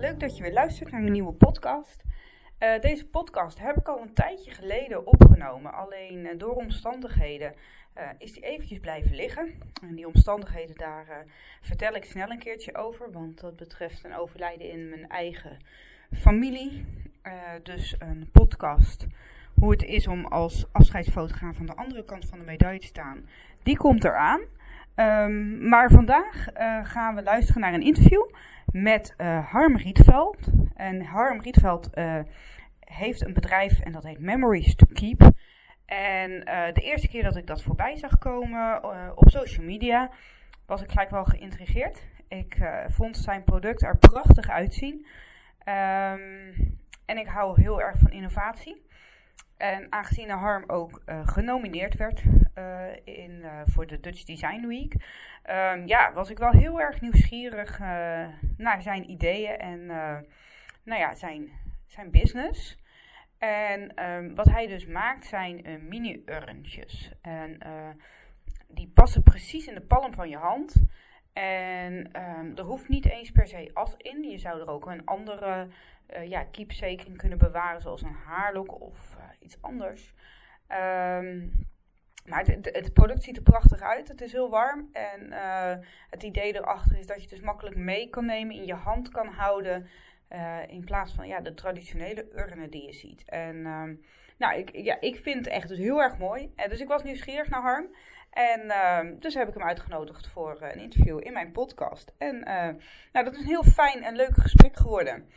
Leuk dat je weer luistert naar een nieuwe podcast. Eh, deze podcast heb ik al een tijdje geleden opgenomen, alleen eh, door omstandigheden eh, is die eventjes blijven liggen. En die omstandigheden daar vertel ik snel een keertje over, want dat betreft een overlijden in mijn eigen familie. Dus een podcast hoe het is om als afscheidsfotograaf aan de andere kant van de medaille te staan, die komt eraan. Ehm, maar vandaag gaan we luisteren naar een interview met eh, Harm Rietveld. En Harm Rietveld eh, heeft een bedrijf en dat heet Memories to Keep. En eh, de eerste keer dat ik dat voorbij zag komen op social media, was ik gelijk wel geïntrigeerd. Ik vond zijn product er prachtig uitzien. Ehm, en ik hou heel erg van innovatie. En aangezien Harm ook eh, genomineerd werd eh, in, eh, voor de Dutch Design Week, ehm, ja, was ik wel heel erg nieuwsgierig naar zijn ideeën en nou ja, zijn, zijn business. En ehm, wat hij dus maakt zijn mini-urntjes. En die passen precies in de palm van je hand. En ehm, er hoeft niet eens per se as in. Je zou er ook een andere ja, keepsake in kunnen bewaren, zoals een haarlok of iets anders. Ehm, maar het, het- product ziet er prachtig uit. Het is heel warm. En eh, het idee erachter is dat je het dus makkelijk mee kan nemen, in je hand kan houden. eh, in plaats van ja, de traditionele urnen die je ziet. En ehm, nou, ik, ja, ik vind het echt dus heel erg mooi. Eh, dus ik was nieuwsgierig naar Harm. En ehm, dus heb ik hem uitgenodigd voor een interview in mijn podcast. En nou, dat is een heel fijn en leuk gesprek geworden.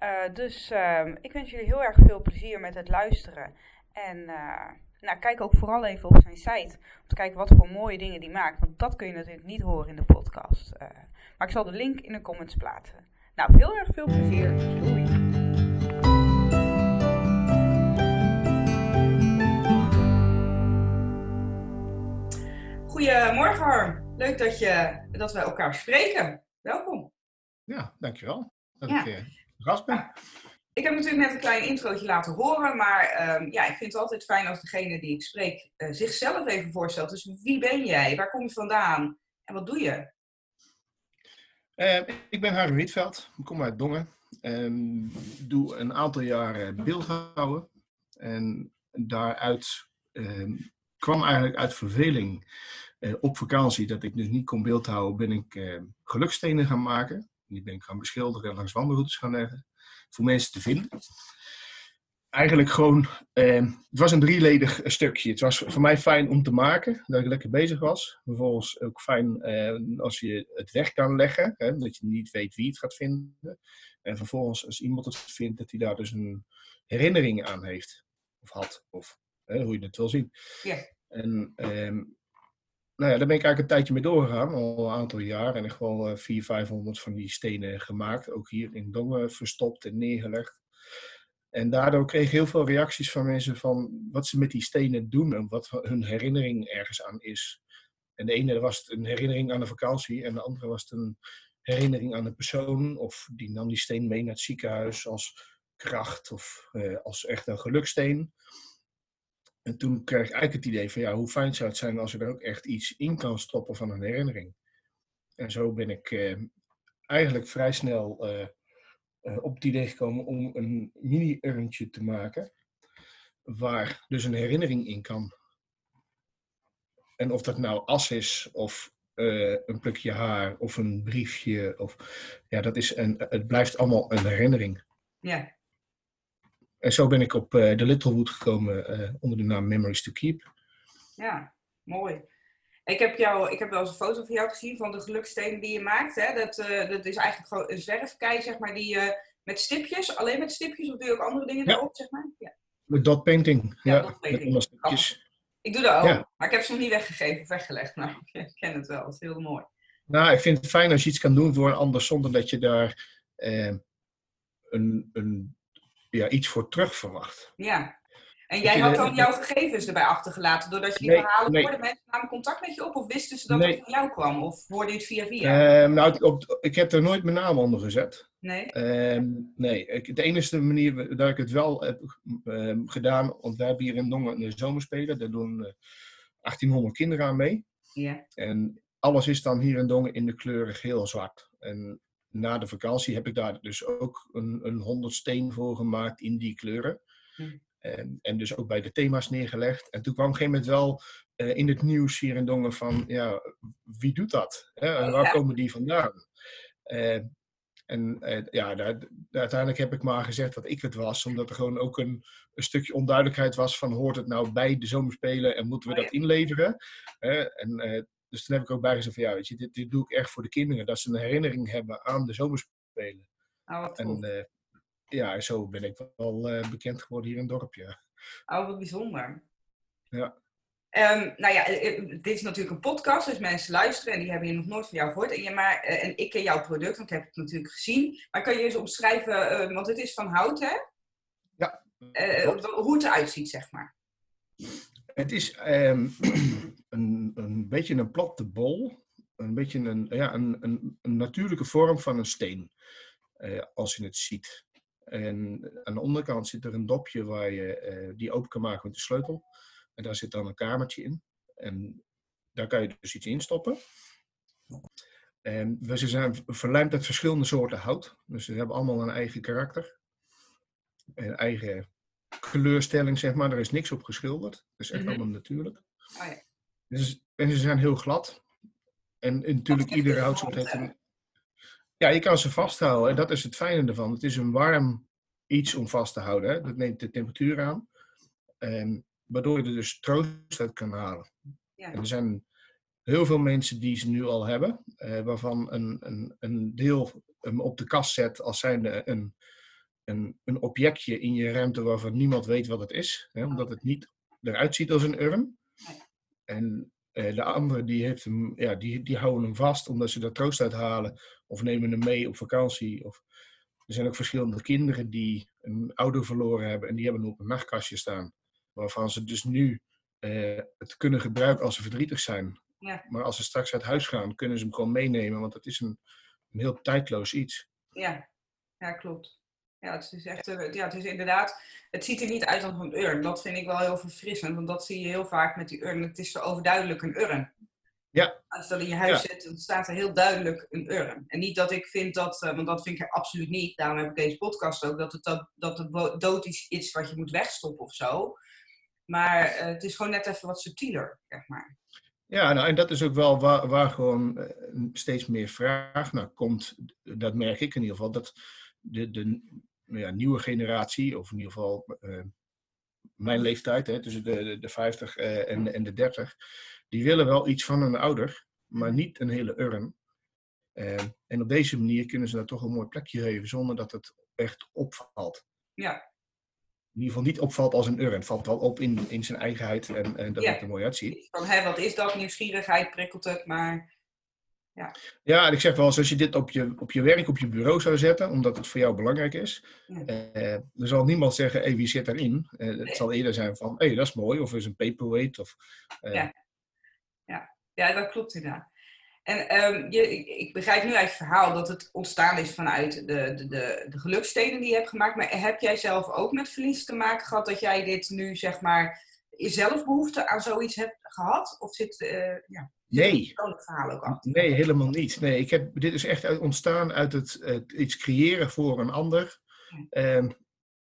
Eh, dus ehm, ik wens jullie heel erg veel plezier met het luisteren. En eh, nou, kijk ook vooral even op zijn site. Om te kijken wat voor mooie dingen die maakt. Want dat kun je natuurlijk niet horen in de podcast. Eh, maar ik zal de link in de comments plaatsen. Nou, heel erg veel plezier. Doei. Goedemorgen Harm. Leuk dat, je, dat we elkaar spreken. Welkom. Ja, dankjewel dat Ja. ik ben. Ik heb natuurlijk net een klein introotje laten horen, maar ehm, ja, ik vind het altijd fijn als degene die ik spreek eh, zichzelf even voorstelt. Dus wie ben jij? Waar kom je vandaan? En wat doe je? Eh, ik ben Harry Rietveld, ik kom uit Dongen. Ehm, doe een aantal jaar beeldhouden. En daaruit ehm, kwam eigenlijk uit verveling eh, op vakantie, dat ik dus niet kon beeldhouden, ben ik gelukstenen gaan maken. Die ben ik gaan beschilderen en langs wandelroutes gaan leggen. Voor mensen te vinden. Eigenlijk gewoon, eh, het was een drieledig stukje. Het was voor mij fijn om te maken, dat ik lekker bezig was. Vervolgens ook fijn eh, als je het weg kan leggen, hè, dat je niet weet wie het gaat vinden. En vervolgens als iemand het vindt, dat hij daar dus een herinnering aan heeft. Of had, of hè, hoe je het wil zien. Ja. En ehm, nou ja, daar ben ik eigenlijk een tijdje mee doorgegaan, al een aantal jaar. En heb wel eh, 400, 500 van die stenen gemaakt. Ook hier in Dongen verstopt en neergelegd. En daardoor kreeg ik heel veel reacties van mensen van wat ze met die stenen doen en wat hun herinnering ergens aan is. En de ene was het een herinnering aan een vakantie en de andere was het een herinnering aan een persoon. Of die nam die steen mee naar het ziekenhuis als kracht of eh, als echt een geluksteen. En toen kreeg ik eigenlijk het idee van ja, hoe fijn zou het zijn als er ook echt iets in kan stoppen van een herinnering. En zo ben ik eh, eigenlijk vrij snel eh, eh, op het idee gekomen om een mini-urntje te maken. Waar dus een herinnering in kan. En of dat nou as is, of eh, een plukje haar, of een briefje. Of, ja, dat is een, het blijft allemaal een herinnering. Ja, En zo ben ik op eh, de Littlewood gekomen eh, onder de naam Memories to Keep. ja, mooi. Ik heb, jou, ik heb wel eens een foto van jou gezien van de gelukstenen die je maakt. Hè? Dat, eh, dat is eigenlijk gewoon een zwerfkei, zeg maar, die Met stipjes? Alleen met stipjes? Of doe je ook andere dingen daarop, zeg maar? Ja. Met dot painting, Ja, ja. dot met painting. allemaal stipjes. Ik doe dat ook, Ja. maar ik heb ze nog niet weggegeven of weggelegd. Nou, ik ken het wel. Het is heel mooi. Nou, ik vind het fijn als je iets kan doen voor een ander zonder dat je daar eh, een, een, ja, iets voor terug verwacht. Ja. En jij had dan jouw gegevens erbij achtergelaten, doordat je die Nee, verhalen nee. hoorde. Mensen namen contact met je op, of wisten ze dat Nee. het van jou kwam? Of hoorde je het via via? Eh, nou, op, ik heb er nooit mijn naam onder gezet. nee? Ehm, nee, ik, de enige manier dat ik het wel heb ehm, gedaan, want we hebben hier in Dongen een zomerspelen, daar doen eh, 1800 kinderen aan mee. Ja. En alles is dan hier in Dongen in de kleuren geel zwart. En na de vakantie heb ik daar dus ook een, een 100 steen voor gemaakt in die kleuren. Hm. En, en dus ook bij de thema's neergelegd. En toen kwam op een gegeven moment wel eh, in het nieuws hier in Dongen van, ja, wie doet dat? Hè? En waar Ja. komen die vandaan? Eh, en eh, ja, daar, uiteindelijk heb ik maar gezegd dat ik het was, omdat er gewoon ook een, een stukje onduidelijkheid was van hoort het nou bij de zomerspelen en moeten we Oh, dat inleveren? En, dus toen heb ik ook bij gezegd van ja, weet je, dit, dit doe ik echt voor de kinderen, dat ze een herinnering hebben aan de zomerspelen. Oh, wat En eh, ja, zo ben ik wel eh, bekend geworden hier in het dorpje. Oh, wat bijzonder. Ja. Ehm, nou ja, eh, dit is natuurlijk een podcast, dus mensen luisteren en die hebben hier nog nooit van jou gehoord. En, je maar, en ik ken jouw product, want ik heb het natuurlijk gezien. Maar kan je eens omschrijven, want het is van hout, hè? Ja, hoe het eruit ziet, zeg maar. Het is ehm, een, een beetje een platte bol. Een beetje een, ja, een, een, een natuurlijke vorm van een steen. eh, als je het ziet. En aan de onderkant zit er een dopje waar je eh, die open kan maken met de sleutel. En daar zit dan een kamertje in. En daar kan je dus iets in stoppen. En we ze zijn verlijmd uit verschillende soorten hout. Dus ze hebben allemaal een eigen karakter. Een eigen kleurstelling, zeg maar. Er is niks op geschilderd. Het is echt Mhm. allemaal natuurlijk. Oh ja. Dus, en ze zijn heel glad. En, en natuurlijk, iedere houtsoort heeft een... Ja, je kan ze vasthouden. En dat is het fijne ervan. Het is een warm iets om vast te houden. Hè. Dat neemt de temperatuur aan. En, waardoor je er dus troost uit kan halen. Ja. En er zijn heel veel mensen die ze nu al hebben. eh, waarvan een, een, een deel hem op de kast zet als zijnde een, een, een objectje in je ruimte waarvan niemand weet wat het is. Hè, omdat het niet eruit ziet als een urn. En eh, de andere die, heeft hem, ja, die, die houden hem vast omdat ze er troost uit halen. Of nemen hem mee op vakantie. Of, er zijn ook verschillende kinderen die een ouder verloren hebben. En die hebben hem op een nachtkastje staan. Waarvan ze dus nu eh, het kunnen gebruiken als ze verdrietig zijn. Ja. Maar als ze straks uit huis gaan, kunnen ze hem gewoon meenemen. Want het is een, een heel tijdloos iets. Ja, ja klopt. Ja, het is echt, eh, ja, het is inderdaad, het ziet er niet uit als een urn. Dat vind ik wel heel verfrissend, want dat zie je heel vaak met die urn. Het is zo overduidelijk een urn. Ja. Als je dat in je huis zet, dan staat er heel duidelijk een urn. En niet dat ik vind dat, eh, want dat vind ik absoluut niet, daarom heb ik deze podcast ook, dat, het, dat, dat bo- dood is iets wat je moet wegstoppen of zo. Maar eh, het is gewoon net even wat subtieler, zeg maar. Ja, nou, en dat is ook wel waar, waar gewoon steeds meer vraag naar komt. Dat merk ik in ieder geval. Dat de, de ja, nieuwe generatie, of in ieder geval eh, mijn leeftijd, hè, tussen de, de, de 50 eh, en, en de 30, die willen wel iets van een ouder, maar niet een hele urn. Eh, en op deze manier kunnen ze daar toch een mooi plekje geven zonder dat het echt opvalt. Ja, In ieder geval niet opvalt als een urn. Het valt wel op in, in zijn eigenheid en, en dat Ja. het er mooi uitziet. van hé, wat is dat? Nieuwsgierigheid prikkelt het, maar Ja, en ik zeg wel eens, als je dit op je, op je werk, op je bureau zou zetten, omdat het voor jou belangrijk is, Ja. eh, dan zal niemand zeggen, hey, wie zit daarin? Eh, het zal eerder zijn van, hé, hey, dat is mooi, of is een paperweight, of... eh, Ja. Ja, dat klopt inderdaad. En ehm, je, ik, ik begrijp nu uit je verhaal dat het ontstaan is vanuit de, de, de, de gelukstenen die je hebt gemaakt. Maar heb jij zelf ook met verlies te maken gehad dat jij dit nu, zeg maar, jezelf behoefte aan zoiets hebt gehad? Of zit, eh ja, Nee. verhaal ook achter? Nee, helemaal niet. Nee, ik heb, dit is echt ontstaan uit het, het iets creëren voor een ander, ehm,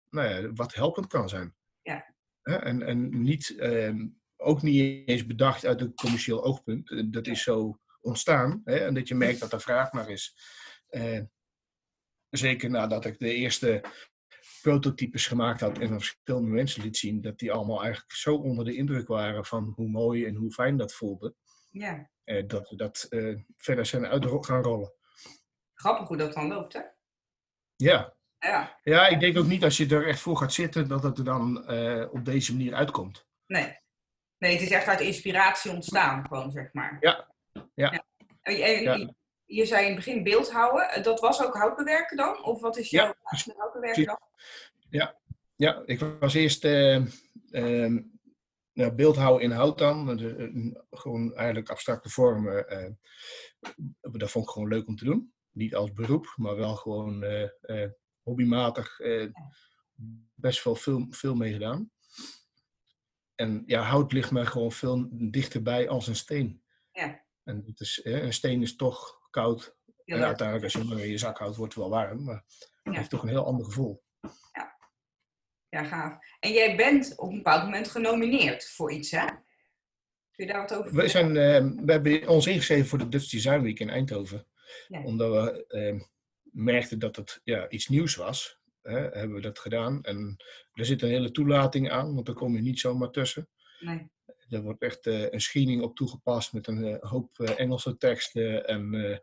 nou ja, wat helpend kan zijn. Ja. En, en niet, ehm, ook niet eens bedacht uit een commercieel oogpunt. Eh, Dat is zo ontstaan. Hè, en dat je merkt dat er vraag naar is. Eh, zeker nadat ik de eerste prototypes gemaakt had en aan verschillende mensen liet zien, dat die allemaal eigenlijk zo onder de indruk waren van hoe mooi en hoe fijn dat voelde. Ja, eh, dat we dat eh, verder zijn uit gaan rollen. grappig hoe dat dan loopt, hè? Ja, Ja. ja, ik denk ook niet als je er echt voor gaat zitten dat het er dan eh, op deze manier uitkomt. Nee. Nee, het is echt uit inspiratie ontstaan, gewoon zeg maar. Ja. Ja. En, en- Ja. Je, je zei in het begin beeldhouden. Eh, Dat was ook houtbewerken dan? Of wat is jouw Ja, ja, houtbewerken dan? Ja, ik was eerst eh, ehm, beeldhouwen in hout dan. Dus, eh, gewoon eigenlijk abstracte vormen. eh, dat vond ik gewoon leuk om te doen. Niet als beroep, maar wel gewoon eh, eh, hobbymatig eh, best wel veel, veel mee gedaan. En ja, hout ligt mij gewoon veel dichterbij als een steen. Ja. En het is, eh, een steen is toch koud. Heel En leuk. uiteindelijk als je hem in je zak houdt, wordt het wel warm. Maar het Ja. heeft toch een heel ander gevoel. Ja, gaaf. En jij bent op een bepaald moment genomineerd voor iets, hè? Kun je daar wat over We, zijn, eh, we hebben ons ingeschreven voor de Dutch Design Week in Eindhoven. Ja. Omdat we eh, merkten dat het ja, iets nieuws was. Hè, hebben we dat gedaan. En er zit een hele toelating aan, want daar kom je niet zomaar tussen. Nee. Er wordt echt eh, een screening op toegepast met een eh, hoop eh, Engelse teksten en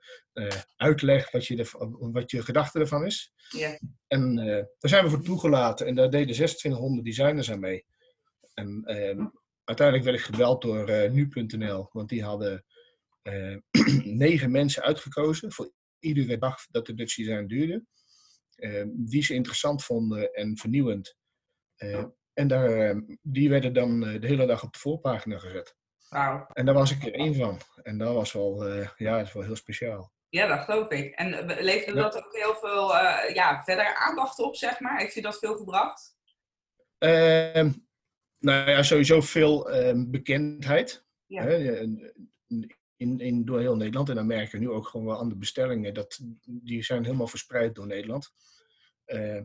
uitleg wat je, wat je gedachte ervan is. Ja. En daar zijn we voor toegelaten en daar deden 2600 designers aan mee. En eh, uiteindelijk werd ik gebeld door nu.nl, want die hadden negen mensen uitgekozen voor iedere dag dat de Dutch Design duurde. eh, die ze interessant vonden en vernieuwend. En daar, eh, die werden dan eh, de hele dag op de voorpagina gezet. Wauw. En daar was ik er één van. En dat was wel, eh, ja, dat is wel heel speciaal. Ja, dat geloof ik. En eh, leverde Ja. dat ook heel veel ja, verder aandacht op, zeg maar? Heeft je dat veel gebracht? Ehm, nou ja, sowieso veel ehm, bekendheid. Ja. Hè, in, in, door heel Nederland. En dan merken we nu ook gewoon wel aan de bestellingen. Dat, die zijn helemaal verspreid door Nederland. Eh,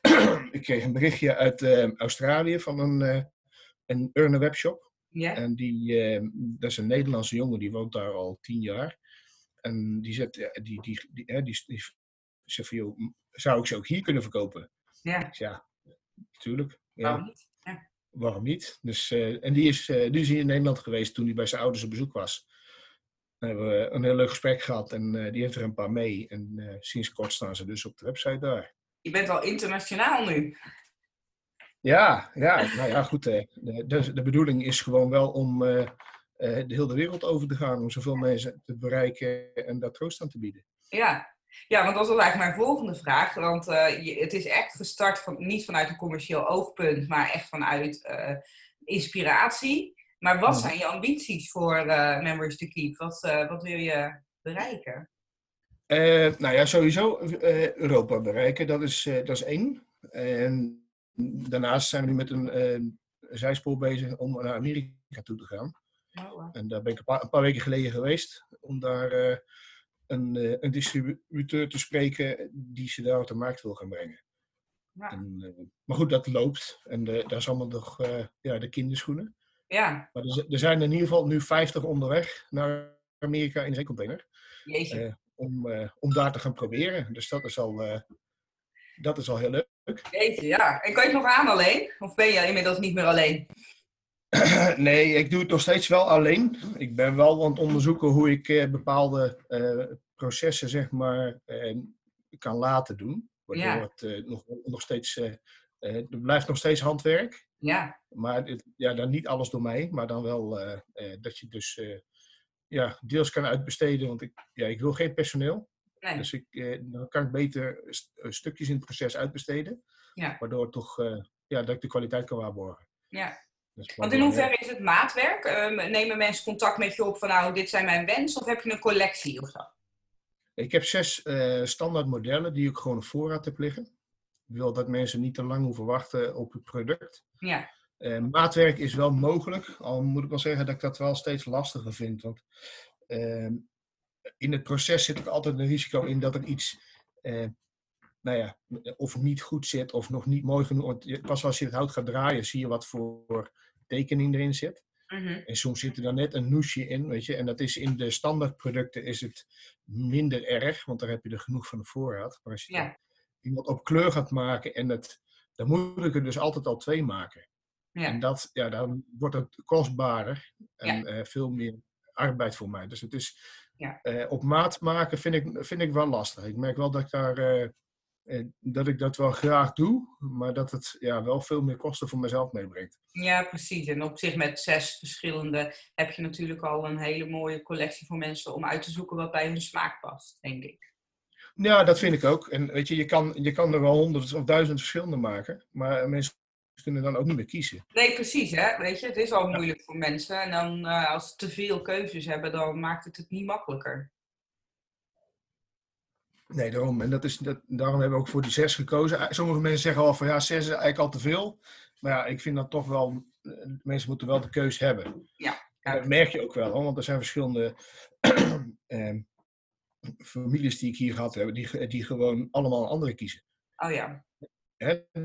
ik kreeg een berichtje uit eh, Australië van een, eh een Urne webshop. Ja? En die, eh, dat is een Nederlandse jongen, die woont daar al tien jaar. En die zegt, ja, die, die, die, die, zegt van, joh, zou ik ze ook hier kunnen verkopen? Ja, ja, natuurlijk. Waarom niet? waarom niet? Dus, eh, en die is, eh, die is hier in Nederland geweest toen hij bij zijn ouders op bezoek was. Dan hebben we een heel leuk gesprek gehad en die heeft er een paar mee. En sinds kort staan ze dus op de website daar. Je bent wel internationaal nu. Ja, ja, nou ja, goed. eh, de, de, de bedoeling is gewoon wel om eh, de hele wereld over te gaan. Om zoveel mensen te bereiken en daar troost aan te bieden. Ja. ja, want dat was eigenlijk mijn volgende vraag. Want je, het is echt gestart van, niet vanuit een commercieel oogpunt, maar echt vanuit inspiratie. Maar wat Mhm. zijn je ambities voor Memories to Keep? Wat, wat wil je bereiken? Eh, nou ja, sowieso eh, Europa bereiken, dat is, eh, dat is één. En daarnaast zijn we nu met een zijspoor bezig om naar Amerika toe te gaan. Oh, En daar ben ik een paar, een paar weken geleden geweest om daar een, een distributeur te spreken die ze daar op de markt wil gaan brengen. Ja. En, maar goed, dat loopt. En daar is allemaal nog ja, de kinderschoenen. ja, Maar er, er zijn in ieder geval nu 50 onderweg naar Amerika in een zeecontainer. jeetje. Om, eh, om daar te gaan proberen. Dus dat is al, eh, dat is al heel leuk. Jeetje, ja. En kan je het nog aan alleen? Of ben je inmiddels niet meer alleen? nee, ik doe het nog steeds wel alleen. Ik ben wel aan het onderzoeken hoe ik eh, bepaalde processen zeg maar, kan laten doen. Waardoor Ja. het nog, nog steeds, er blijft nog steeds handwerk. Ja, Maar het- ja, dan niet alles door mij, maar dan wel dat je dus ja, deels kan uitbesteden. Want ik, ja, ik wil geen personeel. nee. Dus ik, eh, dan kan ik beter st- eh, stukjes in het proces uitbesteden. Ja. Waardoor toch, eh, ja, dat ik de kwaliteit kan waarborgen. Ja. Want in hoeverre is het maatwerk? Ehm, nemen mensen contact met je op van nou, dit zijn mijn wensen? Of heb je een collectie of zo? Ik heb zes eh, standaard modellen die ik gewoon op voorraad heb liggen. Ik wil dat mensen niet te lang hoeven wachten op het product. Ja, Eh, maatwerk is wel mogelijk, al moet ik wel zeggen dat ik dat wel steeds lastiger vind. Want ehm, in het proces zit ook altijd een risico in dat er iets, eh, nou ja, of niet goed zit of nog niet mooi genoeg. Want pas als je het hout gaat draaien, zie je wat voor tekening erin zit. Mhm. En soms zit er dan net een noesje in, weet je. En dat is in de standaardproducten is het minder erg, want daar heb je er genoeg van de voorraad. Maar als je Ja. iemand op kleur gaat maken en het, dan moet ik er dus altijd al twee maken. Ja. En dat, ja, dan wordt het kostbaarder en eh, veel meer arbeid voor mij. Dus het is Ja. eh, op maat maken vind ik, vind ik wel lastig. Ik merk wel dat ik daar eh, dat ik dat wel graag doe, maar dat het ja, wel veel meer kosten voor mezelf meebrengt. Ja, precies. En op zich met zes verschillende heb je natuurlijk al een hele mooie collectie voor mensen om uit te zoeken wat bij hun smaak past, denk ik. Ja, dat vind ik ook. En weet je, je kan, je kan er wel honderd of duizend verschillende maken, maar mensen kunnen dan ook niet meer kiezen. Nee, precies. Hè? Weet je, het is al moeilijk voor mensen. En dan uh, als ze te veel keuzes hebben, dan maakt het het niet makkelijker. Nee, daarom. En dat is, dat, daarom hebben we ook voor die zes gekozen. Sommige mensen zeggen al van ja, zes is eigenlijk al te veel. Maar ja, ik vind dat toch wel, eh, mensen moeten wel de keus hebben. Ja. dat merk je ook wel, want er zijn verschillende eh, families die ik hier gehad heb, die, die gewoon allemaal een andere kiezen. Oh ja.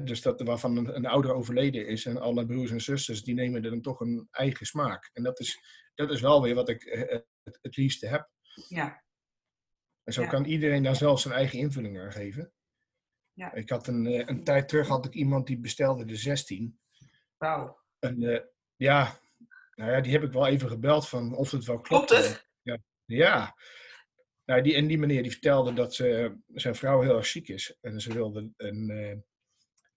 Dus dat waarvan een, een, ouder overleden is en alle broers en zusters, die nemen er dan toch een eigen smaak. En dat is, dat is wel weer wat ik eh, het, het liefste heb. Ja. En zo kan iedereen daar zelf zijn eigen invulling aan geven. Ja. Ik had een, eh, een tijd terug had ik iemand die bestelde de 16. Wauw. En uh, ja, nou ja, die heb ik wel even gebeld van of het wel klopt. Klopt het? Ja. ja. Nou, die, en die meneer die vertelde dat ze, zijn vrouw heel erg ziek is. En ze wilde een,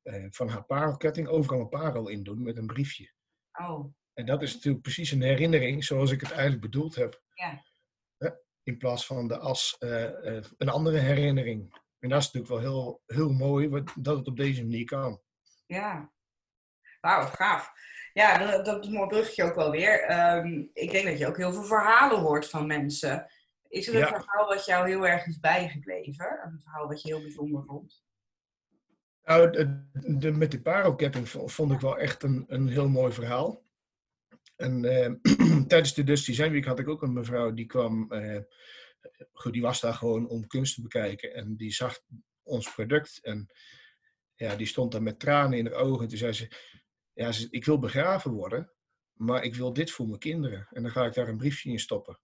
uh, van haar parelketting overal een parel in doen met een briefje. Oh. En dat is natuurlijk precies een herinnering zoals ik het eigenlijk bedoeld heb. Ja in plaats van de as uh, uh, een andere herinnering. En dat is natuurlijk wel heel, heel mooi dat het op deze manier kan. Ja, wauw, gaaf. Ja, dat, dat is een mooi bruggetje ook wel weer. Um, ik denk dat je ook heel veel verhalen hoort van mensen. Is er een ja. verhaal wat jou heel erg is bijgebleven? Een verhaal wat je heel bijzonder vond? Nou, de, de, met die parelketting vond ik wel echt een, een heel mooi verhaal. En uh, tijdens de Dusty Design Week had ik ook een mevrouw die kwam, uh, die was daar gewoon om kunst te bekijken. En die zag ons product en ja, die stond daar met tranen in haar ogen. Toen zei ze, ja, ik wil begraven worden, maar ik wil dit voor mijn kinderen. En dan ga ik daar een briefje in stoppen.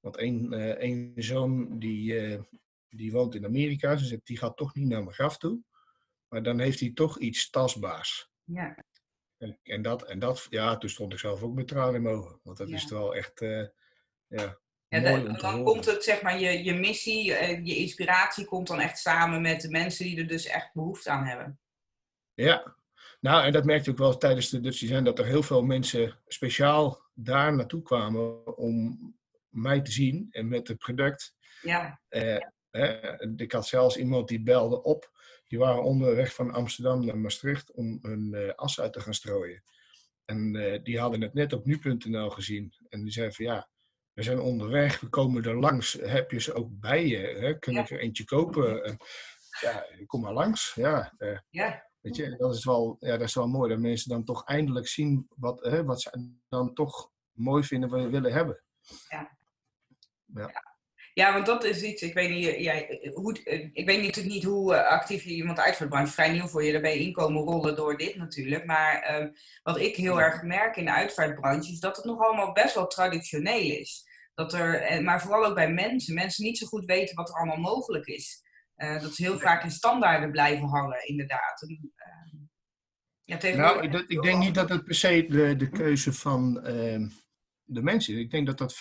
Want een, uh, een zoon die, die woont in Amerika, ze zegt, die gaat toch niet naar mijn graf toe. Maar dan heeft hij toch iets tastbaars. Ja. En, en, dat, en dat, ja, toen stond ik zelf ook met tranen in mijn ogen. Want dat ja. is wel echt, uh, ja, dan komt het, zeg maar, je, je missie, uh, je inspiratie komt dan echt samen met de mensen die er dus echt behoefte aan hebben. Ja, nou, en dat merkte ik wel tijdens de Dutch Design, dat er heel veel mensen speciaal daar naartoe kwamen om mij te zien en met het product. Ja. Uh, ik had zelfs iemand die belde op die waren onderweg van Amsterdam naar Maastricht om hun uh, as uit te gaan strooien. En uh, die hadden het net op nu.nl gezien. En die zeiden van ja, we zijn onderweg, we komen er langs. Heb je ze ook bij je? Hè? Kun ik er eentje kopen? En, ja, kom maar langs. Ja, uh, ja. Weet je, dat is, wel, ja, dat is wel mooi. Dat mensen dan toch eindelijk zien wat, hè, wat ze dan toch mooi vinden, wat willen hebben. Ja. ja. Ja. Want dat is iets, ik weet niet, jij, hoe, ik weet niet, niet hoe actief je iemand uitvaartbranche, vrij nieuw voor je, daarbij inkomen rollen door dit natuurlijk. Maar uh, wat ik heel erg merk in de uitvaartbranche is dat het nog allemaal best wel traditioneel is. Dat er, maar vooral ook bij mensen, mensen niet zo goed weten wat er allemaal mogelijk is. Uh, dat ze heel vaak in standaarden blijven hangen, inderdaad. En, uh, ja, nou, dat, ik denk niet dat het per se de, de keuze van de mensen is. Ik denk dat dat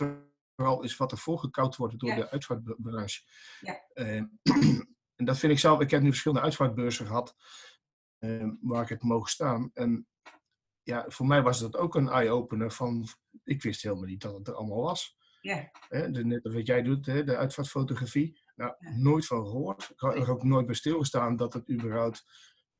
vooral is wat er voorgekoud wordt door ja. de uitvaartbranche. Ja. Uh, en dat vind ik zelf, ik heb nu verschillende uitvaartbeurzen gehad uh, waar ik heb mogen staan. En ja, voor mij was dat ook een eye-opener van, ik wist helemaal niet dat het er allemaal was. Ja. Hè, de, net wat jij doet, hè, de uitvaartfotografie. Nou, Ja. nooit van gehoord. Ik had er ook nooit bij stilgestaan dat het überhaupt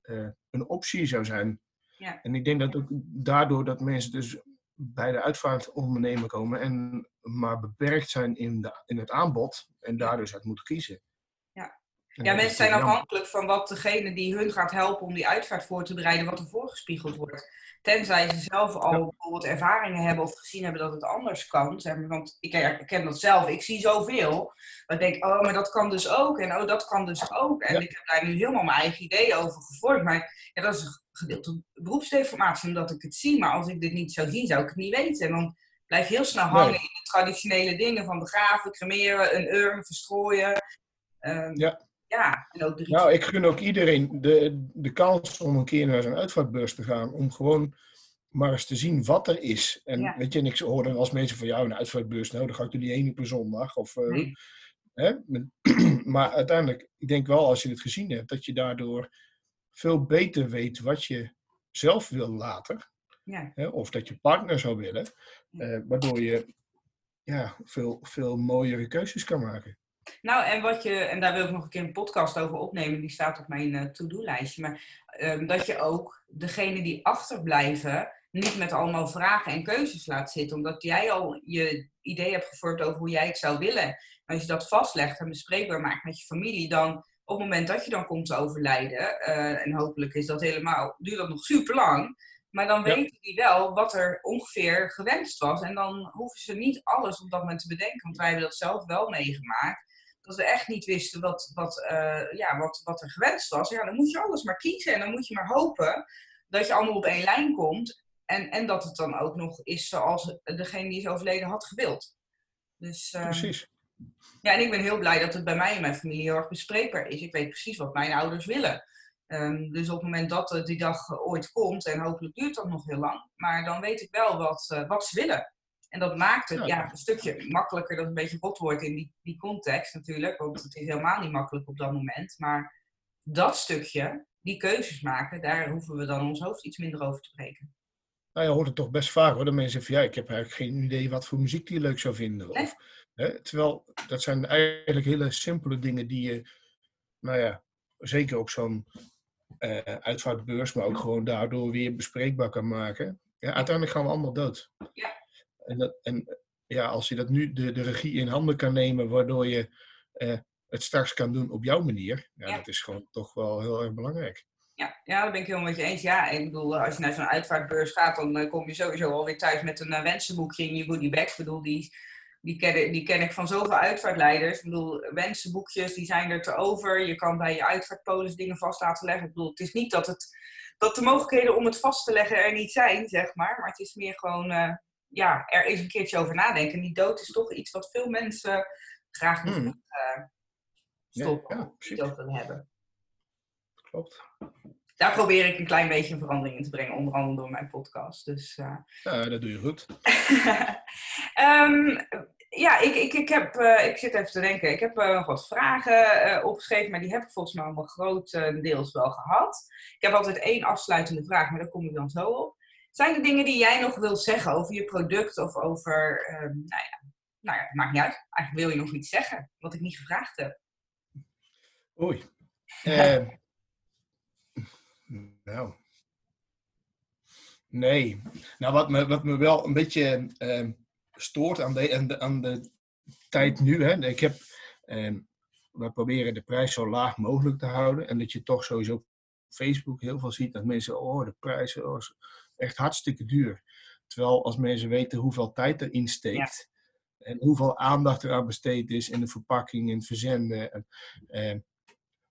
uh, een optie zou zijn. Ja. En ik denk dat ook daardoor dat mensen dus bij de uitvaartondernemer komen en maar beperkt zijn in, de, in het aanbod en daar dus uit moeten kiezen. Ja. En Ja, dat mensen zijn afhankelijk van wat degene die hun gaat helpen om die uitvaart voor te bereiden, wat er voorgespiegeld wordt. Tenzij ze zelf al Ja. bijvoorbeeld ervaringen hebben of gezien hebben dat het anders kan. Zeg maar, want ik herken dat zelf. Ik zie zoveel. Maar ik denk, oh, maar dat kan dus ook. En oh, dat kan dus ook. En Ja. ik heb daar nu helemaal mijn eigen ideeën over gevormd. Maar ja, dat is gedeelte beroepsdeformatie, omdat ik het zie. Maar als ik dit niet zou zien, zou ik het niet weten. En dan blijf je heel snel hangen Nee. in de traditionele dingen van begraven, cremeren, een urn, verstrooien. Ehm, Ja. ja, en ook de Nou, ik gun ook iedereen de, de kans om een keer naar zo'n uitvaartbeurs te gaan. Om gewoon maar eens te zien wat er is. En Ja. weet je, en ik hoor dan als mensen van jou een uitvaartbeurs, nou dan ga ik er niet heen een zondag. Of, eh, Nee. Hè? Maar uiteindelijk, ik denk wel als je het gezien hebt, dat je daardoor veel beter weet wat je zelf wil later. Ja. Hè? Of dat je partner zou willen. eh, waardoor je ja, veel, veel mooiere keuzes kan maken. Nou, en wat je, en daar wil ik nog een keer een podcast over opnemen, die staat op mijn eh, to-do-lijstje. Maar ehm, dat je ook degene die achterblijven niet met allemaal vragen en keuzes laat zitten. Omdat jij al je idee hebt gevormd over hoe jij het zou willen. En als je dat vastlegt en bespreekbaar maakt met je familie, dan op het moment dat je dan komt te overlijden, eh, en hopelijk is dat helemaal, duurt dat nog super lang. Maar dan Ja. weten die wel wat er ongeveer gewenst was. En dan hoeven ze niet alles op dat moment te bedenken. Want wij hebben dat zelf wel meegemaakt. Dat we echt niet wisten wat, wat, eh, ja, wat, wat er gewenst was. Ja, dan moet je alles maar kiezen. En dan moet je maar hopen dat je allemaal op één lijn komt. En, en dat het dan ook nog is zoals degene die is overleden had gewild. Dus, ehm, Precies. Ja, en ik ben heel blij dat het bij mij en mijn familie heel erg bespreekbaar is. Ik weet precies wat mijn ouders willen. Ehm, dus op het moment dat eh, die dag eh, ooit komt, en hopelijk duurt dat nog heel lang, maar dan weet ik wel wat, eh, wat ze willen. En dat maakt het Ja. ja, een stukje makkelijker, dat is een beetje rot wordt in die, die context natuurlijk, want het is helemaal niet makkelijk op dat moment. Maar dat stukje, die keuzes maken, daar hoeven we dan ons hoofd iets minder over te breken. Nou, je hoort het toch best vaak hoor. Dat mensen van ja, ik heb eigenlijk geen idee wat voor muziek die je leuk zou vinden. Of, hè, terwijl dat zijn eigenlijk hele simpele dingen die je, nou ja, zeker op zo'n eh, uitvaartbeurs, maar ook gewoon daardoor weer bespreekbaar kan maken. Ja, uiteindelijk gaan we allemaal dood. Ja. En, dat, en ja, als je dat nu de, de regie in handen kan nemen, waardoor je eh, het straks kan doen op jouw manier, ja, Ja. dat is gewoon toch wel heel erg belangrijk. Ja, ja, dat ben ik helemaal met je eens. Ja, ik bedoel, als je naar zo'n uitvaartbeurs gaat, dan eh, kom je sowieso alweer thuis met een eh, wensenboekje in je goodie bag. Ik bedoel, die, die, ken, die ken ik van zoveel uitvaartleiders. Ik bedoel, wensenboekjes, die zijn er te over. Je kan bij je uitvaartpolis dingen vast laten leggen. Ik bedoel, het is niet dat, het, dat de mogelijkheden om het vast te leggen er niet zijn, zeg maar. Maar het is meer gewoon, eh, ja, er eens een keertje over nadenken. Die dood is toch iets wat veel mensen graag niet Hmm. eh, Ja, stoppen, ja, precies. niet over willen hebben. Klopt. daar probeer ik een klein beetje een verandering in te brengen, onder andere door mijn podcast. Dus, eh, Ja, dat doe je goed. Ehm, ja, ik, ik, ik, heb, eh, ik zit even te denken. Ik heb eh, nog wat vragen eh, opgeschreven, maar die heb ik volgens mij allemaal grotendeels wel gehad. Ik heb altijd één afsluitende vraag, maar daar kom ik dan zo op. Zijn er dingen die jij nog wilt zeggen over je product of over, ehm, nou ja, nou ja, het maakt niet uit. Eigenlijk wil je nog iets zeggen, wat ik niet gevraagd heb. Oei. Eh, nou. Nee. Nou, wat me, wat me wel een beetje eh, stoort aan de, aan, de, aan de tijd nu. Hè, ik heb, eh, we proberen de prijs zo laag mogelijk te houden. En dat je toch sowieso op Facebook heel veel ziet dat mensen, oh, de prijzen oh, is echt hartstikke duur. Terwijl als mensen weten hoeveel tijd erin steekt. En hoeveel aandacht eraan besteed is in de verpakking, in het verzenden. En, eh,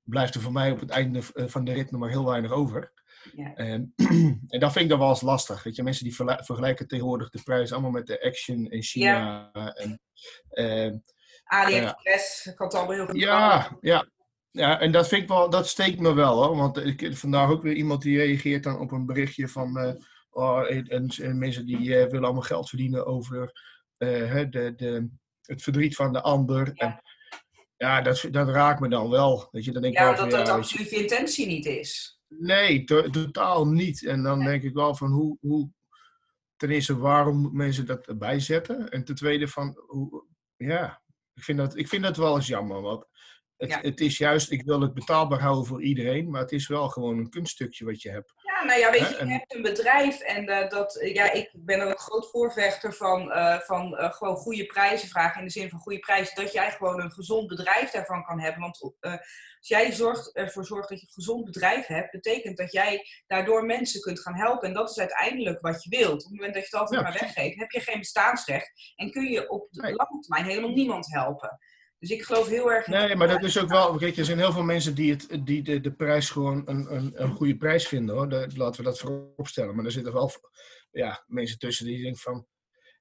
blijft er voor mij op het einde eh, van de rit nog maar heel weinig over. Ja. En, en dat vind ik dan wel eens lastig. Weet je, mensen die vergelijken tegenwoordig de prijs allemaal met de Action in China. En, eh, AliExpress, ik had het allemaal heel goed ja, ja, ja, en dat vind ik wel, dat steekt me wel hoor. Want ik vandaag ook weer iemand die reageert dan op een berichtje van. eh, oh, en, en, en mensen die eh, willen allemaal geld verdienen over eh, de, de, het verdriet van de ander. Ja. En, ja, dat, dat raakt me dan wel. Weet je, dan denk ik Ja, wel dat dat absoluut je intentie niet is. Nee, to- totaal niet. En dan denk ik wel van hoe, hoe. Ten eerste, waarom moeten mensen dat erbij zetten? En ten tweede, van hoe. Ja, ik vind dat, ik vind dat wel eens jammer. Want het, Ja. het is juist, ik wil het betaalbaar houden voor iedereen. Maar het is wel gewoon een kunststukje wat je hebt. Nou ja, weet je, je hebt een bedrijf en eh, dat, eh, ja, ik ben er een groot voorvechter van, eh, van gewoon goede prijzen vragen. In de zin van goede prijzen, dat jij gewoon een gezond bedrijf daarvan kan hebben. Want als jij zorgt, ervoor zorgt dat je een gezond bedrijf hebt, betekent dat jij daardoor mensen kunt gaan helpen. En dat is uiteindelijk wat je wilt. Op het moment dat je het altijd Ja, maar weggeeft, heb je geen bestaansrecht. En kun je op de Nee. lange termijn helemaal niemand helpen. Dus ik geloof heel erg in Nee, maar dat is ook wel. Kijk, er zijn heel veel mensen die, het, die de, de prijs gewoon een, een, een goede prijs vinden hoor. Laten we dat voorop stellen. Maar er zitten wel ja, mensen tussen die denken van.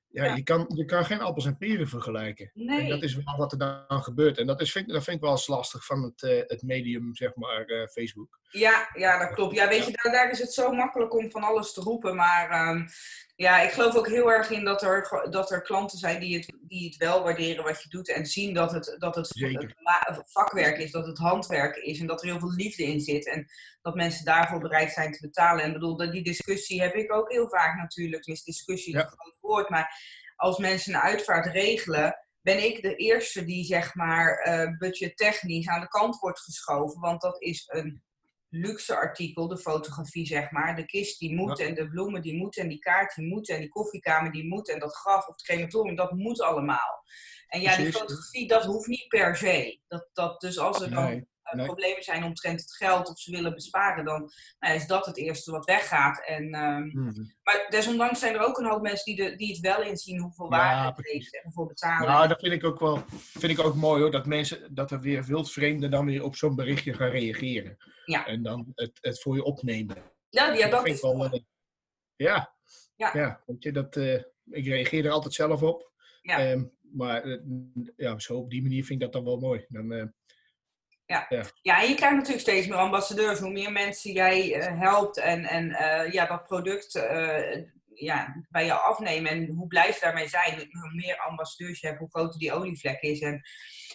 ja, Ja. Je, kan, je kan geen appels en peren vergelijken. En Nee. dat is wel wat er dan gebeurt. En dat, is, vind, dat vind ik wel eens lastig van het, eh, het medium, zeg maar, eh, Facebook. Ja, ja, dat klopt. Ja, weet je, daar, daar is het zo makkelijk om van alles te roepen. Maar ehm, ja, ik geloof ook heel erg in dat er, dat er klanten zijn die het, die het wel waarderen wat je doet. En zien dat het, dat het, vakwerk is, dat het handwerk is. En dat er heel veel liefde in zit. En dat mensen daarvoor bereid zijn te betalen. En bedoel, dat- die discussie heb ik ook heel vaak natuurlijk. Dus discussie is Ja. een groot woord. Maar als mensen een uitvaart regelen, ben ik de eerste die zeg maar eh budgettechnisch aan de kant wordt geschoven. Want dat is een luxe artikel, de fotografie zeg maar. De kist die moet en de bloemen die moeten en die kaart die moet en die koffiekamer die moet en dat graf of het crematorium, dat moet allemaal. En ja, die fotografie, dat hoeft niet per se. Dat, dat, dus als er dan Nee, nee. problemen zijn omtrent het geld of ze willen besparen, dan nou, is dat het eerste wat weggaat. En, ehm, Mhm. maar desondanks zijn er ook een hoop mensen die, de, die het wel inzien hoeveel Ja, waarde het heeft en hoeveel betalen. Nou, dat vind ik ook wel vind ik ook mooi hoor. Dat mensen, dat er weer wildvreemden dan weer op zo'n berichtje gaan reageren. Ja. En dan het, het voor je opnemen. ja, ja, dat vind is ik wel. eh, ja. Ja. ja. weet je, dat, eh, ik reageer er altijd zelf op. Ja. Ehm, maar eh, ja, zo op die manier vind ik dat dan wel mooi. Dan, eh, Ja, en je krijgt natuurlijk steeds meer ambassadeurs. Hoe meer mensen jij eh, helpt en, en eh, ja, dat product eh, ja, bij jou afnemen en hoe blij ze daarmee zijn, hoe meer ambassadeurs je hebt, hoe groter die olievlek is. En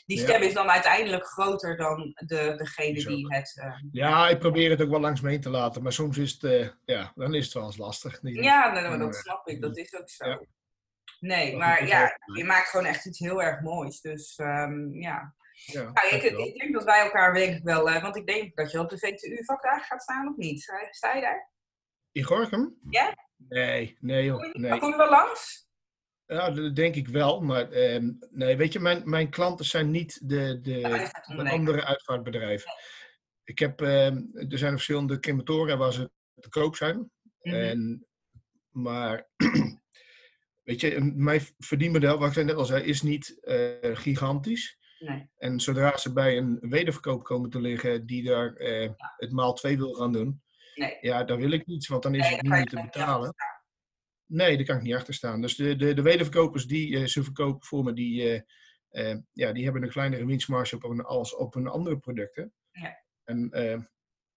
die Ja. stem is dan uiteindelijk groter dan de, degene die het. ja, ik probeer het ook wel langs me heen te laten. Maar soms is het, ja, dan is het wel eens lastig. denk ik. ja, nou, dat Ja. snap ik. Dat is ook zo. Ja. Nee, Maar maar ja, je maakt gewoon echt iets heel erg moois. Dus ehm, ja. Ja, Nou, ik, denk dat wij elkaar denk ik wel, eh, want ik denk dat je op de VTU-vakdag gaat staan of niet. Sta, je daar? In Gorkum? Ja? Nee, nee joh. Kom je, Nee. kom je wel langs? Ja, dat denk ik wel. Maar ehm, nee, weet je, mijn, mijn klanten zijn niet de, de, uitvaartondernemer. andere uitvaartbedrijven. Ik heb, ehm, er zijn verschillende crematoren waar ze te koop zijn. Mhm. En, maar, weet je, mijn verdienmodel, wat ik net al zei, is niet eh, gigantisch. Nee. En zodra ze bij een wederverkoop komen te liggen die daar eh, het maal twee wil gaan doen, Nee. ja, daar wil ik niet, want dan is Nee, het niet meer te betalen. Nee, daar kan ik niet achter staan. Dus de, de, de wederverkopers die eh, ze verkopen voor me, die, eh, eh, ja, die hebben een kleinere winstmarge op een, als op hun andere producten. Ja. En,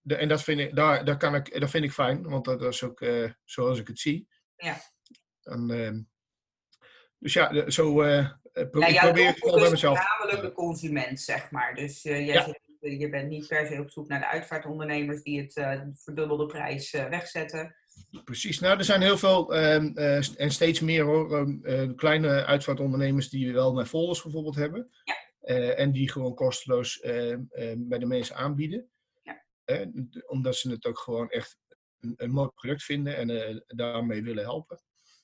de, en dat, vind ik, daar, daar kan ik, dat vind ik fijn, want dat is ook zoals ik het zie. Ja. En, dus ja, de- zo pro- Ja, ik jouw probeer het bij mezelf. de consument, zeg maar. Dus eh, jij Ja. zit- je bent niet per se op zoek naar de uitvaartondernemers die het eh verdubbelde prijs eh, wegzetten. Precies, nou er zijn heel veel ehm, eh, st- en steeds meer hoor, ehm, eh, kleine uitvaartondernemers die wel mijn folders bijvoorbeeld hebben. Ja. Eh, en die gewoon kosteloos ehm, bij de mensen aanbieden. Ja. Eh, omdat ze het ook gewoon echt een, een mooi product vinden en eh, daarmee willen helpen.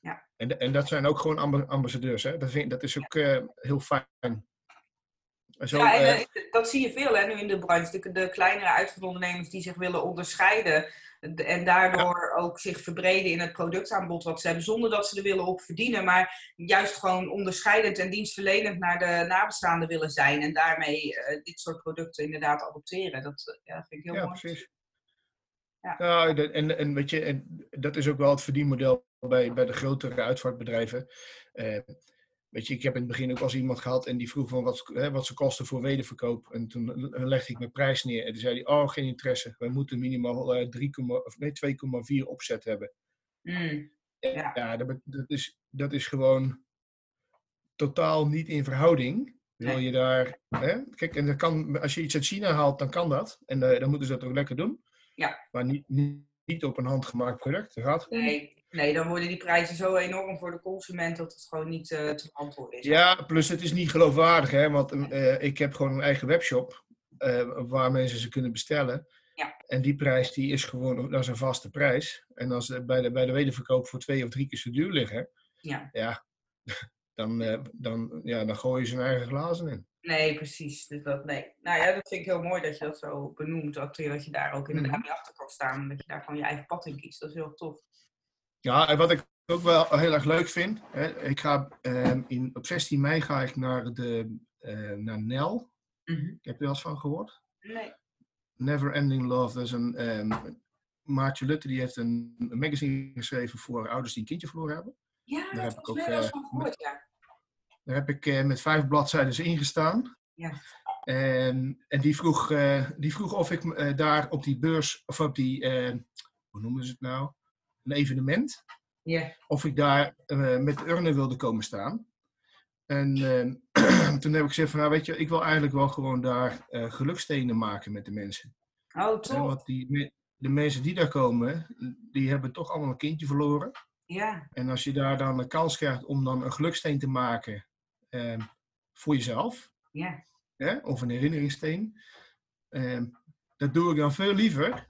Ja. En, en dat zijn ook gewoon amba- ambassadeurs. Hè? Dat, vind, dat is ook eh, heel fijn. Zo, ja, en eh, eh, dat zie je veel hè, nu in de branche. De, de kleinere uitvaartondernemers die zich willen onderscheiden de- en daardoor ook zich verbreden in het productaanbod wat ze hebben, zonder dat ze er willen op verdienen, maar juist gewoon onderscheidend en dienstverlenend naar de nabestaanden willen zijn en daarmee dit soort producten inderdaad adopteren. Dat ja, vind ik heel ja, mooi. precies. Ja. Ja, de- en, en weet je, en dat is ook wel het verdienmodel bij, bij de grotere uitvaartbedrijven. Eh, weet je, ik heb in het begin ook als iemand gehad en die vroeg van wat, hè, wat ze kosten voor wederverkoop. En toen legde ik mijn prijs neer en toen zei hij, oh, geen interesse. Wij moeten minimaal eh 3, of nee, 2,4 opzet hebben. Mm, Ja, Ja. dat, is, dat is gewoon totaal niet in verhouding. Wil je daar, hè? Kijk, en dat kan, als je iets uit China haalt, dan kan dat. En eh, dan moeten ze dat ook lekker doen. Ja. Maar niet, niet, op een handgemaakt product. Dat gaat nee, nee, dan worden die prijzen zo enorm voor de consument dat het gewoon niet eh, te beantwoorden is. Ja, plus het is niet geloofwaardig, hè? Want eh, ik heb gewoon een eigen webshop eh, waar mensen ze kunnen bestellen. Ja. En die prijs die is gewoon, dat is een vaste prijs. En als ze bij de, bij de wederverkoop voor twee of drie keer zo duur liggen, Ja. ja, dan, dan, ja, dan gooi je zijn eigen glazen in. Nee, precies. Dus dat, nee. Nou ja, dat vind ik heel mooi dat je dat zo benoemt. Dat, je- dat je daar ook inderdaad Mhm. mee achter kan staan. Dat je daar gewoon je eigen pad in kiest. Dat is heel tof. Ja, en wat ik ook wel heel erg leuk vind, hè, ik ga ehm, in, op 16 mei ga ik naar, de, eh, naar NEL. Heb je er wel eens van gehoord? Nee. Never Ending Love. Dat is een ehm, Maartje Lutte die heeft een, een magazine geschreven voor ouders die een kindje verloren hebben. Ja, Daar daar heb ik ook, wel eens eh, van gehoord, ja. Daar heb ik eh, met vijf bladzijden ingestaan. Ja. En, en die, vroeg, die vroeg of ik daar op die beurs, of op die, eh, hoe noemen ze het nou? Een evenement. Of ik daar eh, met urnen wilde komen staan. En eh, toen heb ik gezegd van, nou weet je, ik wil eigenlijk wel gewoon daar eh gelukstenen maken met de mensen. Oh, want die, de mensen die daar komen, die hebben toch allemaal een kindje verloren. Ja, En als je daar dan een kans krijgt om dan een geluksteen te maken eh, voor jezelf, ja. of een herinneringssteen, eh, dat doe ik dan veel liever.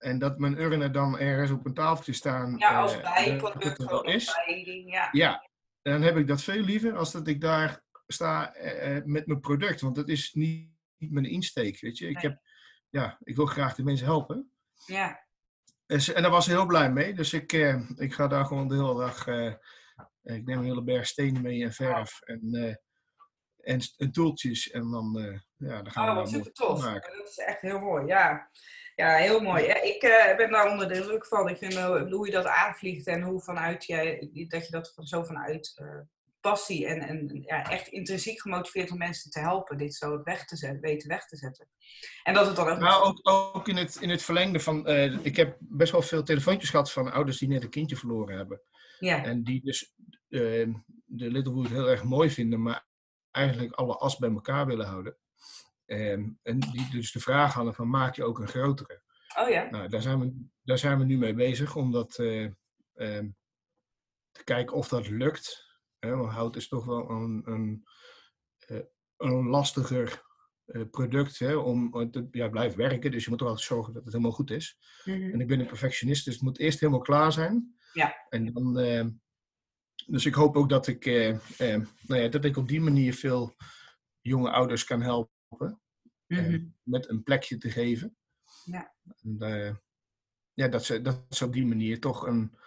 En dat mijn urnen dan ergens op een tafeltje staan. Ja, als eh, bijproduct als is. ja. Ja, dan heb ik dat veel liever als dat ik daar sta eh, eh, met mijn product. Want dat is niet, niet mijn insteek, weet je. Ik, Nee. heb, ja, ik wil graag de mensen helpen. Ja, En ze- en daar was ze heel blij mee. Dus ik, ik ga daar gewoon de hele dag. ik neem een hele berg stenen mee en verf. En, en, en toeltjes. En dan, eh, ja, dan gaan oh, we wat super tof. maken. Dat is echt heel mooi, ja. Ja, heel mooi. Ja, ik eh, ben daar onder de indruk van. Ik vind eh, hoe je dat aanvliegt en hoe vanuit jij, dat je dat van, zo vanuit eh, passie en, en ja, echt intrinsiek gemotiveerd om mensen te helpen, dit zo weg te zetten, weten weg te zetten. En dat het dan ook. Nou, ook, ook in, het, in het verlengde van. eh, ik heb best wel veel telefoontjes gehad van ouders die net een kindje verloren hebben. ja, En die dus eh, de Littlewood heel erg mooi vinden, maar eigenlijk alle as bij elkaar willen houden. Ehm, en die dus de vraag hadden van maak je ook een grotere? oh ja. Nou, daar zijn we, daar zijn we nu mee bezig om dat eh, ehm, te kijken of dat lukt. Hè, want hout is toch wel een, een, eh, een lastiger eh, product hè, om het te- ja, blijft werken. Dus je moet toch altijd zorgen dat het helemaal goed is. Mhm. En ik ben een perfectionist, dus het moet eerst helemaal klaar zijn. Ja. En dan, eh, dus ik hoop ook dat ik, eh, eh, nou ja, dat ik op die manier veel jonge ouders kan helpen Mhm. met een plekje te geven. Ja. En, eh, ja, dat ze, dat ze op die manier toch een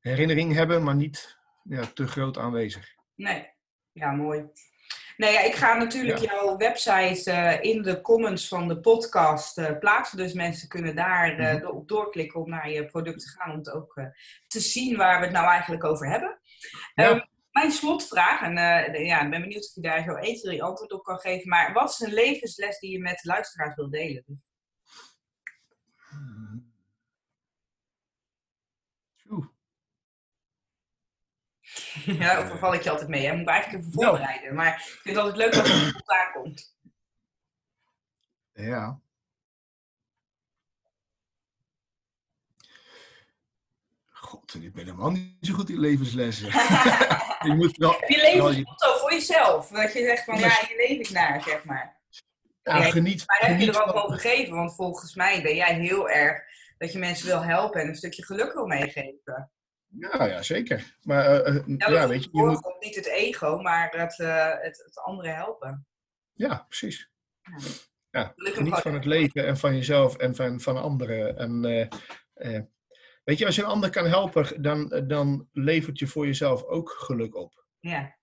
herinnering hebben, maar niet ja, te groot aanwezig. Nee, ja, mooi. Nee, ja, ik ga natuurlijk jouw website eh, in de comments van de podcast eh, plaatsen. Dus mensen kunnen daar eh, op doorklikken om naar je product te gaan. Om het ook eh, te zien waar we het nou eigenlijk over hebben. Ja. Ehm, mijn slotvraag, en eh, ja, ik ben benieuwd of je daar zo 1, 2, antwoord op kan geven. Maar wat is een levensles die je met de luisteraars wil delen? Oeh. ja, val ik je altijd mee? Hè? Moet ik eigenlijk even voorbereiden. Maar ik vind het altijd leuk als het spontaan komt. Ja. God, ik ben helemaal niet zo goed in levenslessen. je moet wel, Heb je levensmotto voor jezelf? Dat je zegt van Ja. je leeft naar, zeg maar. ja, geniet, Maar heb je er ook over gegeven? Want volgens mij ben jij heel erg dat je mensen wil helpen en een stukje geluk wil meegeven. Ja, ja, zeker. Maar eh, eh, Ja, weet je, je moet, niet het ego, maar het, eh, het, het andere helpen. ja, precies. Ja. Ja, geniet van het leven en van jezelf en van, van anderen. En, weet je, als je een ander kan helpen, dan, dan levert je voor jezelf ook geluk op. Ja,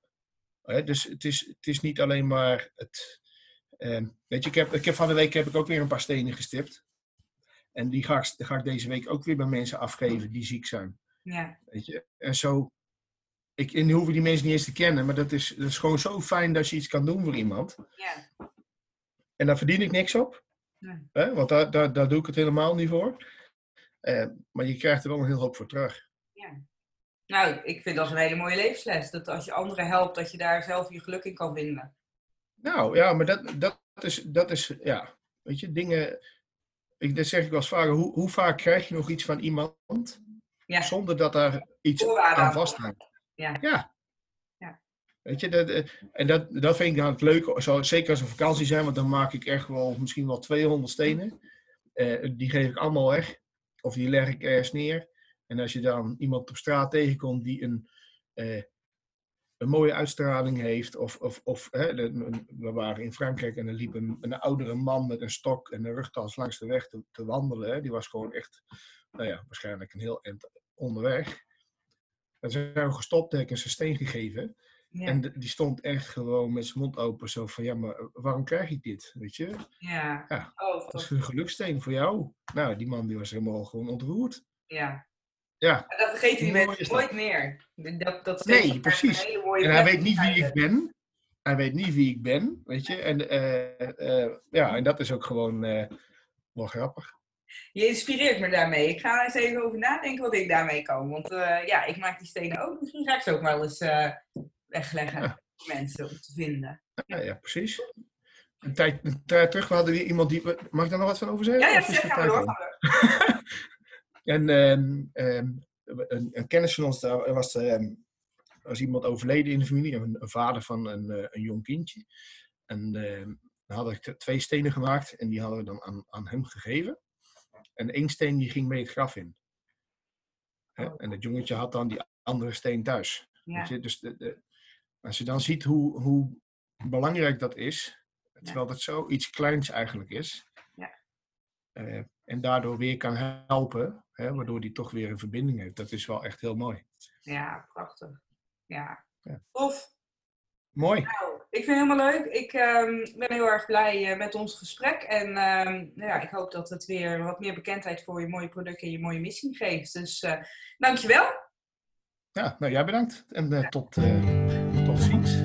dus het is, het is niet alleen maar het. eh, weet je, ik heb, ik heb van de week heb ik ook weer een paar stenen gestipt. En die ga ik, die ga ik deze week ook weer bij mensen afgeven die ziek zijn. ja, Weet je? En zo. Ik, en die hoeven die mensen niet eens te kennen, maar dat is, dat is gewoon zo fijn dat je iets kan doen voor iemand. ja. En daar verdien ik niks op. Nee. Hè? Want daar, daar, daar doe ik het helemaal niet voor. Eh, maar je krijgt er wel een heel hoop voor terug. ja. Nou, ik vind dat een hele mooie levensles. Dat als je anderen helpt, dat je daar zelf je geluk in kan vinden. Nou ja, maar dat, dat, is, dat is, ja, weet je, dingen. Ik, dat zeg ik wel eens vaker. Hoe, hoe vaak krijg je nog iets van iemand Ja, zonder dat daar iets aan vasthangt? Ja. Ja. Ja. Weet je, dat, eh, en dat, dat vind ik dan het leuke. Zo, zeker als we vakantie zijn, want dan maak ik echt wel misschien wel 200 stenen. Eh, die geef ik allemaal weg. Of die leg ik ergens neer. En als je dan iemand op straat tegenkomt die een, eh, een mooie uitstraling heeft. Of, of, of hè, we waren in Frankrijk en er liep een, een oudere man met een stok en een rugtas langs de weg te, wandelen. Die was gewoon echt, nou ja, waarschijnlijk een heel eind onderweg. En zijn we gestopt, heb ik zijn steen gegeven. Ja, En die stond echt gewoon met zijn mond open, zo van, ja, maar waarom krijg ik dit? Weet je, ja. Ja. Oh, dat is een geluksteen voor jou. Nou, die man die was helemaal gewoon ontroerd. Ja. Ja. En dat vergeten die mensen nooit meer. Dat, dat Nee, precies. En hij weet niet wie ik ben. Hij weet niet wie ik ben, weet je. En, eh, eh, ja, en dat is ook gewoon eh, wel grappig. Je inspireert me daarmee. Ik ga er eens even over nadenken wat ik daarmee kan. Want eh, ja, ik maak die stenen ook. Misschien ga ik ze ook wel eens eh, wegleggen Ja. voor mensen om te vinden. Ja, ja precies. Een tijd, een tijd terug hadden we iemand die... Mag ik daar nog wat van over zeggen? Ja, ja, zeg, gaan door. En ehm, ehm, een, een kennis van ons, daar was, ehm, was iemand overleden in de familie, een, een vader van een, eh, een jong kindje. En dan had ik twee stenen gemaakt en die hadden we dan aan, aan hem gegeven. En één steen die ging mee het graf in. Hè, En het jongetje had dan die andere steen thuis. Ja. Weet je? Dus de, de- als je dan ziet hoe, hoe belangrijk dat is, terwijl dat zoiets kleins eigenlijk is, Ja. eh, en daardoor weer kan helpen, hè, waardoor die toch weer een verbinding heeft, dat is wel echt heel mooi. ja, prachtig. Ja. Ja. Tof. Mooi. Nou, ik vind het helemaal leuk. Ik ehm, ben heel erg blij eh, met ons gesprek. En ehm, nou ja, ik hoop dat het weer wat meer bekendheid voor je mooie product en je mooie missie geeft. Dus eh dankjewel. Ja, nou jij bedankt en eh, tot, eh, tot ziens.